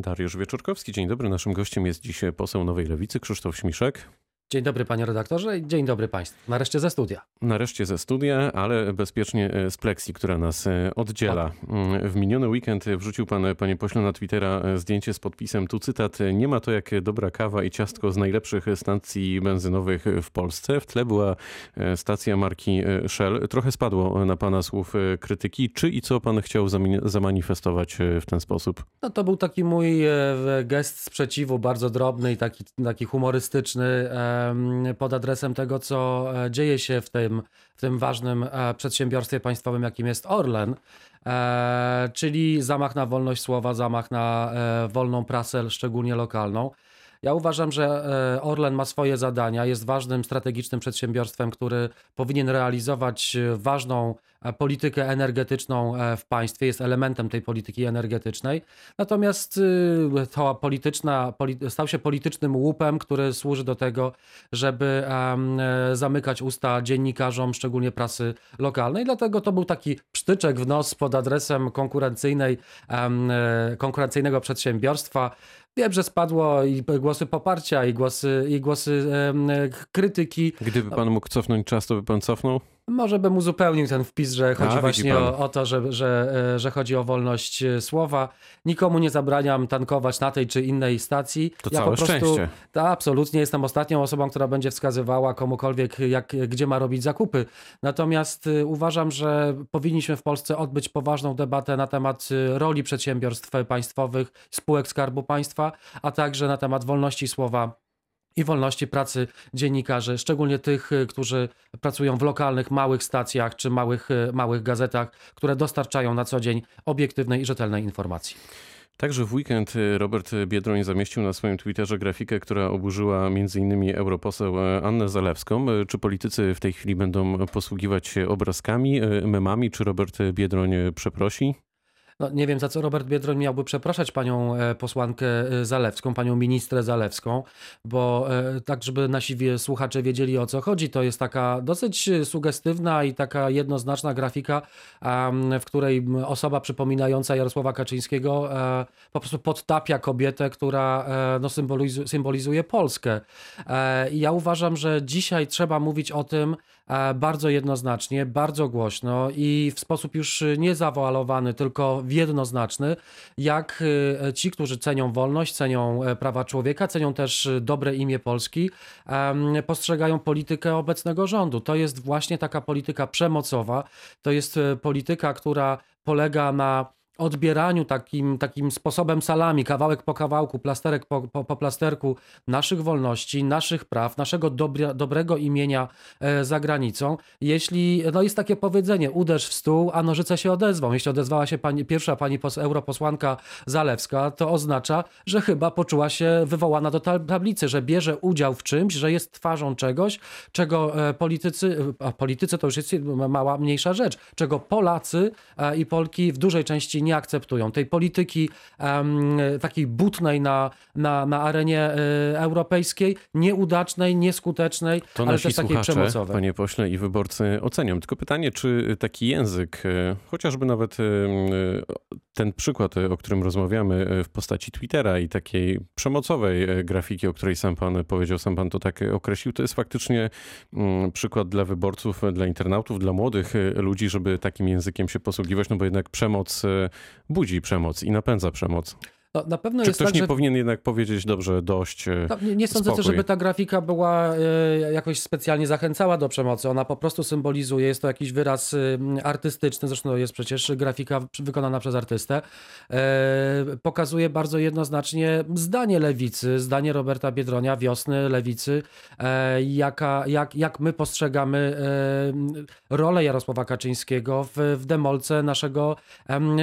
Dariusz Wieczorkowski, dzień dobry. Naszym gościem jest dzisiaj poseł Nowej Lewicy Krzysztof Śmiszek. Dzień dobry panie redaktorze i dzień dobry państwu. Nareszcie ze studia. Nareszcie ze studia, ale bezpiecznie e, z pleksji, która nas e, oddziela. Mm, w miniony weekend wrzucił pan, panie pośle, na Twittera e, zdjęcie z podpisem, tu cytat, nie ma to jak dobra kawa i ciastko z najlepszych stacji benzynowych w Polsce. W tle była stacja marki Shell. Trochę spadło na pana słów krytyki. Czy i co pan chciał zamanifestować w ten sposób? No to był taki mój gest sprzeciwu, bardzo drobny i taki, taki humorystyczny pod adresem tego, co e, dzieje się w tym, w tym ważnym e, przedsiębiorstwie państwowym, jakim jest Orlen, e, czyli zamach na wolność słowa, zamach na wolną prasę, szczególnie lokalną. Ja uważam, że Orlen ma swoje zadania, jest ważnym strategicznym przedsiębiorstwem, który powinien realizować ważną politykę energetyczną e, w państwie, jest elementem tej polityki energetycznej. Natomiast y, to polityczna, stał się politycznym łupem, który służy do tego, żeby e, zamykać usta dziennikarzom, szczególnie prasy lokalnej. Dlatego to był taki psztyczek w nos pod adresem konkurencyjnej, konkurencyjnego przedsiębiorstwa. Wiem, że spadło i głosy poparcia, i głosy, i głosy krytyki. Gdyby pan mógł cofnąć czas, to by pan cofnął? Może bym uzupełnił ten wpis, że chodzi A, właśnie o, o, to, że, że, e, że chodzi o wolność e, słowa. Nikomu nie zabraniam tankować na tej czy innej stacji. To ja całe po prostu, szczęście. Ta, absolutnie jestem ostatnią osobą, która będzie wskazywała komukolwiek, jak, gdzie ma robić zakupy. Natomiast e, uważam, że powinniśmy w Polsce odbyć poważną debatę na temat roli przedsiębiorstw państwowych, spółek Skarbu Państwa, a także na temat wolności słowa i wolności pracy dziennikarzy, szczególnie tych, y, którzy pracują w lokalnych, małych stacjach czy małych, y, małych gazetach, które dostarczają na co dzień obiektywnej i rzetelnej informacji. Także w weekend y, Robert Biedroń zamieścił na swoim Twitterze grafikę, która oburzyła m.in. europoseł Annę Zalewską. Czy politycy w tej chwili będą posługiwać się obrazkami, memami? Czy Robert Biedroń przeprosi? No, nie wiem, za co Robert Biedroń miałby przepraszać panią e, posłankę e, Zalewską, panią ministrę Zalewską, bo e, tak, żeby nasi słuchacze wiedzieli o co chodzi, to jest taka dosyć sugestywna i taka jednoznaczna grafika, w której osoba przypominająca Jarosława Kaczyńskiego po prostu podtapia kobietę, która no, symbolizuje, Polskę. I ja uważam, że dzisiaj trzeba mówić o tym, bardzo jednoznacznie, bardzo głośno i w sposób już niezawoalowany, tylko jednoznaczny, jak e, ci, którzy cenią wolność, cenią e, prawa człowieka, cenią też dobre imię Polski, postrzegają politykę obecnego rządu. To jest właśnie taka polityka przemocowa, to jest e, polityka, która polega na odbieraniu takim, takim sposobem salami, kawałek po kawałku, plasterek po, po, po plasterku naszych wolności, naszych praw, naszego dobra, dobrego imienia e, za granicą. Jeśli, no jest takie powiedzenie, uderz w stół, a nożyce się odezwą. Jeśli odezwała się pani, pierwsza pani pos, europosłanka Zalewska, to oznacza, że chyba poczuła się wywołana do tablicy, że bierze udział w czymś, że jest twarzą czegoś, czego e, politycy, a politycy to już jest mała, mniejsza rzecz, czego Polacy e, i Polki w dużej części nie nie akceptują. Tej polityki um, takiej butnej na, na, na arenie y, europejskiej, nieudacznej, nieskutecznej, to ale też takiej przemocowej. Panie pośle i wyborcy ocenią. Tylko pytanie, czy taki język, e, chociażby nawet e, ten przykład, o którym rozmawiamy w postaci Twittera i takiej przemocowej grafiki, o której sam pan powiedział, sam pan to tak określił, to jest faktycznie mm, przykład dla wyborców, dla internautów, dla młodych ludzi, żeby takim językiem się posługiwać, no bo jednak przemoc budzi przemoc i napędza przemoc. No, na pewno Czy ktoś tak, nie że... powinien jednak powiedzieć, dobrze, dość. E, no, nie, nie sądzę też, żeby ta grafika była y, jakoś specjalnie zachęcała do przemocy. Ona po prostu symbolizuje, jest to jakiś wyraz y, artystyczny, zresztą jest przecież grafika wykonana przez artystę. Y, pokazuje bardzo jednoznacznie zdanie lewicy, zdanie Roberta Biedronia, wiosny lewicy, jaka, jak, jak my postrzegamy rolę Jarosława Kaczyńskiego w, w demolce naszego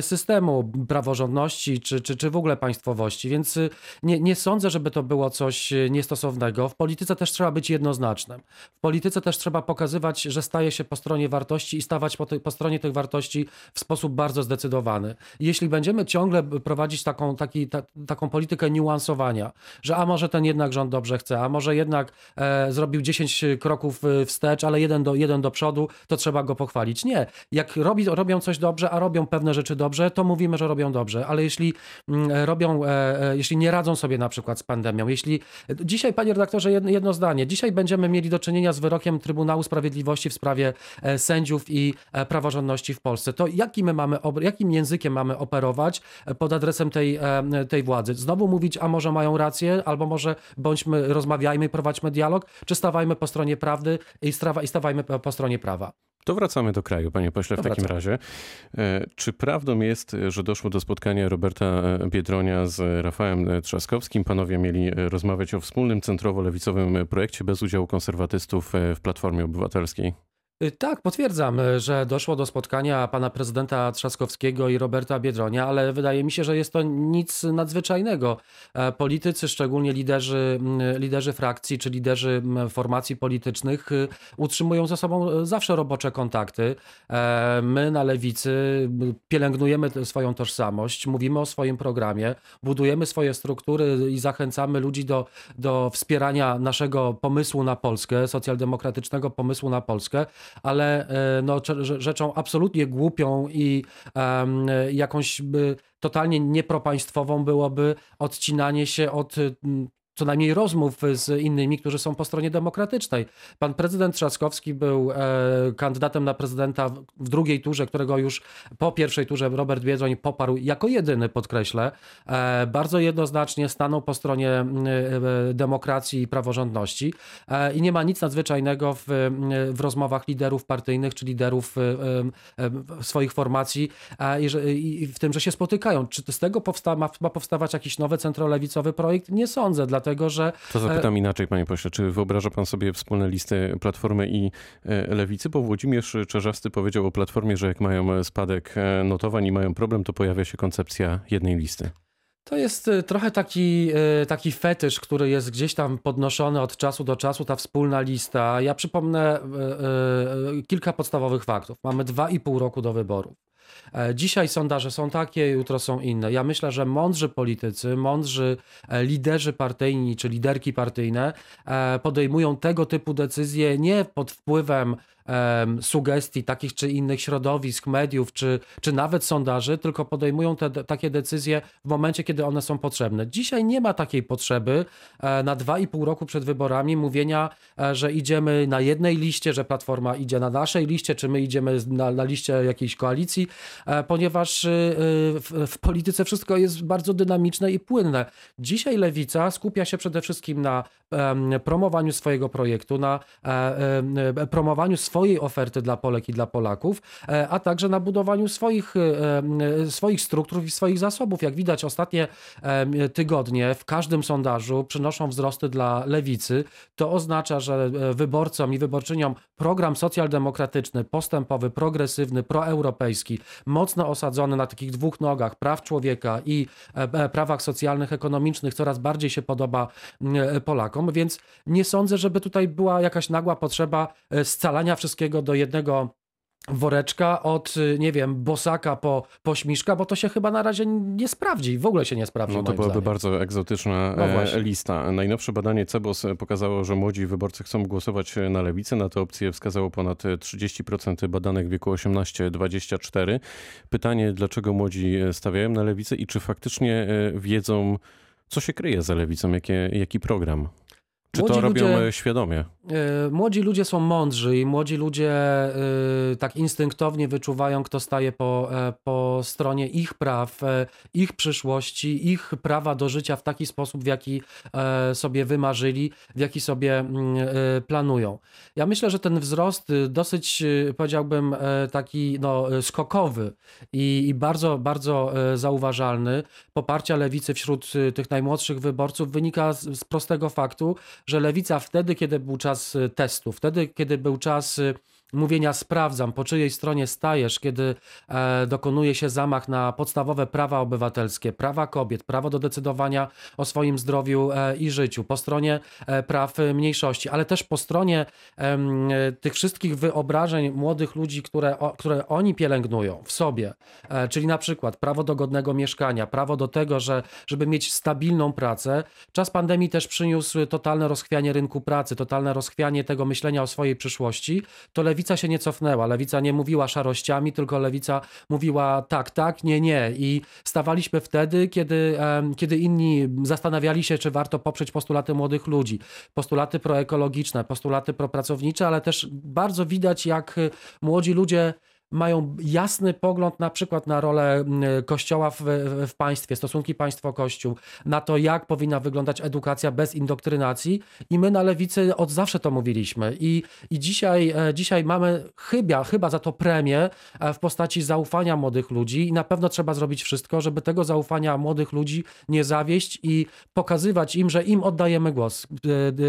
systemu praworządności, czy, czy, czy w ogóle państwowości, więc y, nie, nie sądzę, żeby to było coś y, niestosownego. W polityce też trzeba być jednoznacznym. W polityce też trzeba pokazywać, że staje się po stronie wartości i stawać po, po stronie tych wartości w sposób bardzo zdecydowany. Jeśli będziemy ciągle prowadzić taką, taki, ta, taką politykę niuansowania, że a może ten jednak rząd dobrze chce, a może jednak e, zrobił 10 kroków y, wstecz, ale jeden do, jeden do przodu, to trzeba go pochwalić. Nie. Jak robi, robią coś dobrze, a robią pewne rzeczy dobrze, to mówimy, że robią dobrze, ale jeśli mm, robią, jeśli nie radzą sobie na przykład z pandemią, jeśli dzisiaj, panie redaktorze, jedno zdanie, dzisiaj będziemy mieli do czynienia z wyrokiem Trybunału Sprawiedliwości w sprawie sędziów i praworządności w Polsce, to jaki my mamy, jakim językiem mamy operować pod adresem tej, tej władzy? Znowu mówić, a może mają rację, albo może bądźmy, rozmawiajmy, prowadźmy dialog, czy stawajmy po stronie prawdy i, i stawajmy po stronie prawa. To wracamy do kraju, panie pośle, w to takim wracamy. razie. E, czy prawdą jest, że doszło do spotkania Roberta e, Biedronia z Rafałem Trzaskowskim? Panowie mieli e, rozmawiać o wspólnym centrowo-lewicowym projekcie bez udziału konserwatystów w Platformie Obywatelskiej. Y, tak, potwierdzam, y, że doszło do spotkania pana prezydenta Trzaskowskiego i Roberta Biedronia, ale wydaje mi się, że jest to nic nadzwyczajnego. E, politycy, szczególnie liderzy, liderzy frakcji czy liderzy formacji politycznych, y, utrzymują ze sobą zawsze robocze kontakty. E, my na lewicy pielęgnujemy swoją tożsamość, mówimy o swoim programie, budujemy swoje struktury i zachęcamy ludzi do, do wspierania naszego pomysłu na Polskę, socjaldemokratycznego pomysłu na Polskę ale e, no, rzeczą absolutnie głupią i um, jakąś totalnie niepropaństwową byłoby odcinanie się od co najmniej rozmów z innymi, którzy są po stronie demokratycznej. Pan prezydent Trzaskowski był e, kandydatem na prezydenta w drugiej turze, którego już po pierwszej turze Robert Biedroń poparł jako jedyny, podkreślę. E, bardzo jednoznacznie stanął po stronie e, demokracji i praworządności i nie ma nic nadzwyczajnego w, w rozmowach liderów partyjnych czy liderów swoich formacji i w tym, że się spotykają. Czy z tego powsta ma, ma powstawać jakiś nowy centrolewicowy projekt? Nie sądzę, dlatego że... To zapytam inaczej, panie pośle. Czy wyobraża pan sobie wspólne listy Platformy i e, Lewicy? Bo Włodzimierz Czerzasty powiedział o Platformie, że jak mają spadek e, notowań i mają problem, to pojawia się koncepcja jednej listy. To jest e, trochę taki, taki fetysz, który jest gdzieś tam podnoszony od czasu do czasu, ta wspólna lista. Ja przypomnę kilka podstawowych faktów. Mamy dwa i pół roku do wyborów. E, dzisiaj sondaże są takie, jutro są inne. Ja myślę, że mądrzy politycy, mądrzy e, liderzy partyjni czy liderki partyjne e, podejmują tego typu decyzje nie pod wpływem sugestii takich czy innych środowisk, mediów, czy, czy nawet sondaży, tylko podejmują te, takie decyzje w momencie, kiedy one są potrzebne. Dzisiaj nie ma takiej potrzeby e, na dwa i pół roku przed wyborami mówienia, e, że idziemy na jednej liście, że Platforma idzie na naszej liście, czy my idziemy na, na liście jakiejś koalicji, e, ponieważ w, w polityce wszystko jest bardzo dynamiczne i płynne. Dzisiaj lewica skupia się przede wszystkim na promowaniu swojego projektu, na promowaniu swojego swojej oferty dla Polek i dla Polaków, e, a także na budowaniu swoich, e, e, swoich struktur i swoich zasobów. Jak widać, ostatnie tygodnie w każdym sondażu przynoszą wzrosty dla lewicy. To oznacza, że wyborcom i wyborczyniom program socjaldemokratyczny, postępowy, progresywny, proeuropejski, mocno osadzony na takich dwóch nogach praw człowieka i prawach socjalnych, ekonomicznych, coraz bardziej się podoba Polakom, więc nie sądzę, żeby tutaj była jakaś nagła potrzeba scalania wszystkiego do jednego woreczka od, nie wiem, bosaka po, po śmiszka, bo to się chyba na razie nie sprawdzi, w ogóle się nie sprawdzi. No to byłaby zdaniem. bardzo egzotyczna no e, lista. Najnowsze badanie CEBOS pokazało, że młodzi wyborcy chcą głosować na lewicę. Na tę opcję wskazało ponad 30% badanych w wieku 18-24. Pytanie, dlaczego młodzi stawiają na lewicę i czy faktycznie e, wiedzą, co się kryje za lewicą, jakie, jaki program? Czy młodzi to robią ludzie, świadomie? E, młodzi ludzie są mądrzy i młodzi ludzie e, tak instynktownie wyczuwają, kto staje po, e, po stronie ich praw, ich przyszłości, ich prawa do życia w taki sposób, w jaki sobie wymarzyli, w jaki sobie mm, planują. Ja myślę, że ten wzrost dosyć, powiedziałbym, taki no, skokowy i, i bardzo, bardzo zauważalny poparcia lewicy wśród tych najmłodszych wyborców wynika z, z prostego faktu, że lewica wtedy, kiedy był czas y, testu, wtedy, kiedy był czas y, mówienia sprawdzam, po czyjej stronie stajesz, kiedy e, dokonuje się zamach na podstawowe prawa obywatelskie, prawa kobiet, prawo do decydowania o swoim zdrowiu e, i życiu, po stronie e, praw mniejszości, ale też po stronie e, tych wszystkich wyobrażeń młodych ludzi, które, o, które oni pielęgnują w sobie, e, czyli na przykład prawo do godnego mieszkania, prawo do tego, że, żeby mieć stabilną pracę. Czas pandemii też przyniósł totalne rozchwianie rynku pracy, totalne rozchwianie tego myślenia o swojej przyszłości. To lewica lewica się nie cofnęła. Lewica nie mówiła szarościami, tylko lewica mówiła tak, tak, nie, nie. I stawaliśmy wtedy, kiedy, kiedy inni zastanawiali się, czy warto poprzeć postulaty młodych ludzi, postulaty proekologiczne, postulaty propracownicze, ale też bardzo widać, jak młodzi ludzie mają jasny pogląd na przykład na rolę Kościoła w, w państwie, stosunki państwo-Kościół, na to, jak powinna wyglądać edukacja bez indoktrynacji i my na lewicy od zawsze to mówiliśmy i, i dzisiaj, e, dzisiaj mamy chyba, chyba za to premię e, w postaci zaufania młodych ludzi i na pewno trzeba zrobić wszystko, żeby tego zaufania młodych ludzi nie zawieść i pokazywać im, że im oddajemy głos.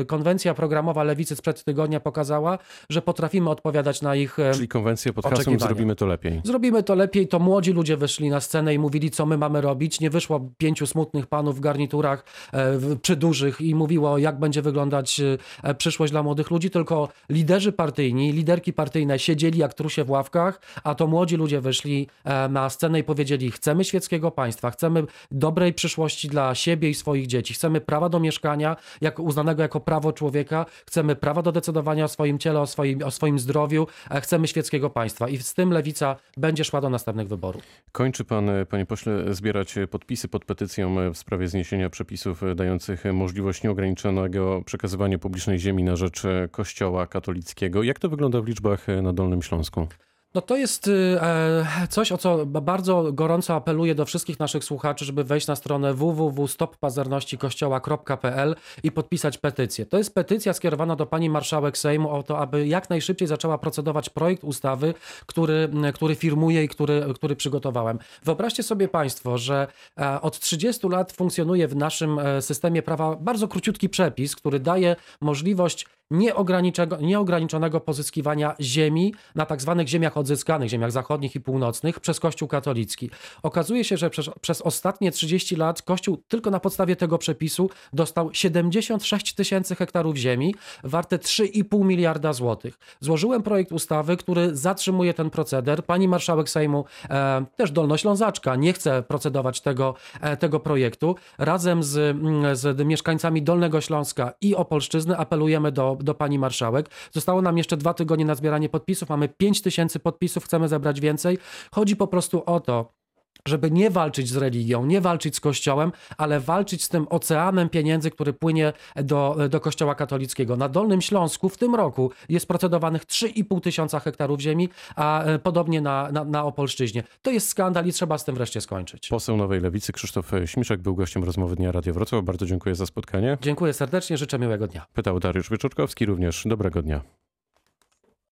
E, Konwencja programowa lewicy sprzed tygodnia pokazała, że potrafimy odpowiadać na ich Czyli konwencję pod hasłem. Zrobimy to lepiej. Zrobimy to lepiej, to młodzi ludzie wyszli na scenę i mówili, co my mamy robić. Nie wyszło pięciu smutnych panów w garniturach e, w- przydużych i mówiło, jak będzie wyglądać e, przyszłość dla młodych ludzi, tylko liderzy partyjni, liderki partyjne siedzieli jak trusie w ławkach, a to młodzi ludzie wyszli e, na scenę i powiedzieli, chcemy świeckiego państwa, chcemy dobrej przyszłości dla siebie i swoich dzieci, chcemy prawa do mieszkania, jak uznanego jako prawo człowieka, chcemy prawa do decydowania o swoim ciele, o swoim, o swoim zdrowiu, e, chcemy świeckiego państwa i z tym lewica będzie szła do następnych wyborów. Kończy pan, panie pośle, zbierać podpisy pod petycją w sprawie zniesienia przepisów dających możliwość nieograniczonego przekazywania publicznej ziemi na rzecz Kościoła katolickiego. Jak to wygląda w liczbach na Dolnym Śląsku? No to jest y, e, coś, o co bardzo gorąco apeluję do wszystkich naszych słuchaczy, żeby wejść na stronę www.stoppazernościkościoła.pl i podpisać petycję. To jest petycja skierowana do pani marszałek Sejmu o to, aby jak najszybciej zaczęła procedować projekt ustawy, który, m, który firmuję i który, który przygotowałem. Wyobraźcie sobie państwo, że e, od 30 lat funkcjonuje w naszym e, systemie prawa bardzo króciutki przepis, który daje możliwość nieograniczonego, nieograniczonego pozyskiwania ziemi na tak zwanych ziemiach odzyskanych, ziemiach zachodnich i północnych przez Kościół katolicki. Okazuje się, że przez, przez ostatnie 30 lat Kościół tylko na podstawie tego przepisu dostał 76 tysięcy hektarów ziemi warte 3,5 miliarda złotych. Złożyłem projekt ustawy, który zatrzymuje ten proceder. Pani marszałek Sejmu, e, też dolnoślązaczka, nie chce procedować tego, e, tego projektu. Razem z, mm, z mieszkańcami Dolnego Śląska i Opolszczyzny apelujemy do, do pani marszałek. Zostało nam jeszcze dwa tygodnie na zbieranie podpisów. Mamy 5 tysięcy podpisów, chcemy zebrać więcej. Chodzi po prostu o to, żeby nie walczyć z religią, nie walczyć z Kościołem, ale walczyć z tym oceanem pieniędzy, który płynie do, do Kościoła katolickiego. Na Dolnym Śląsku w tym roku jest procedowanych 3,5 tysiąca hektarów ziemi, a e, podobnie na, na, na Opolszczyźnie. To jest skandal i trzeba z tym wreszcie skończyć. Poseł Nowej Lewicy Krzysztof Śmiszek był gościem rozmowy Dnia Radio Wrocław. Bardzo dziękuję za spotkanie. Dziękuję serdecznie, życzę miłego dnia. Pytał Dariusz Wieczorkowski również. Dobrego dnia.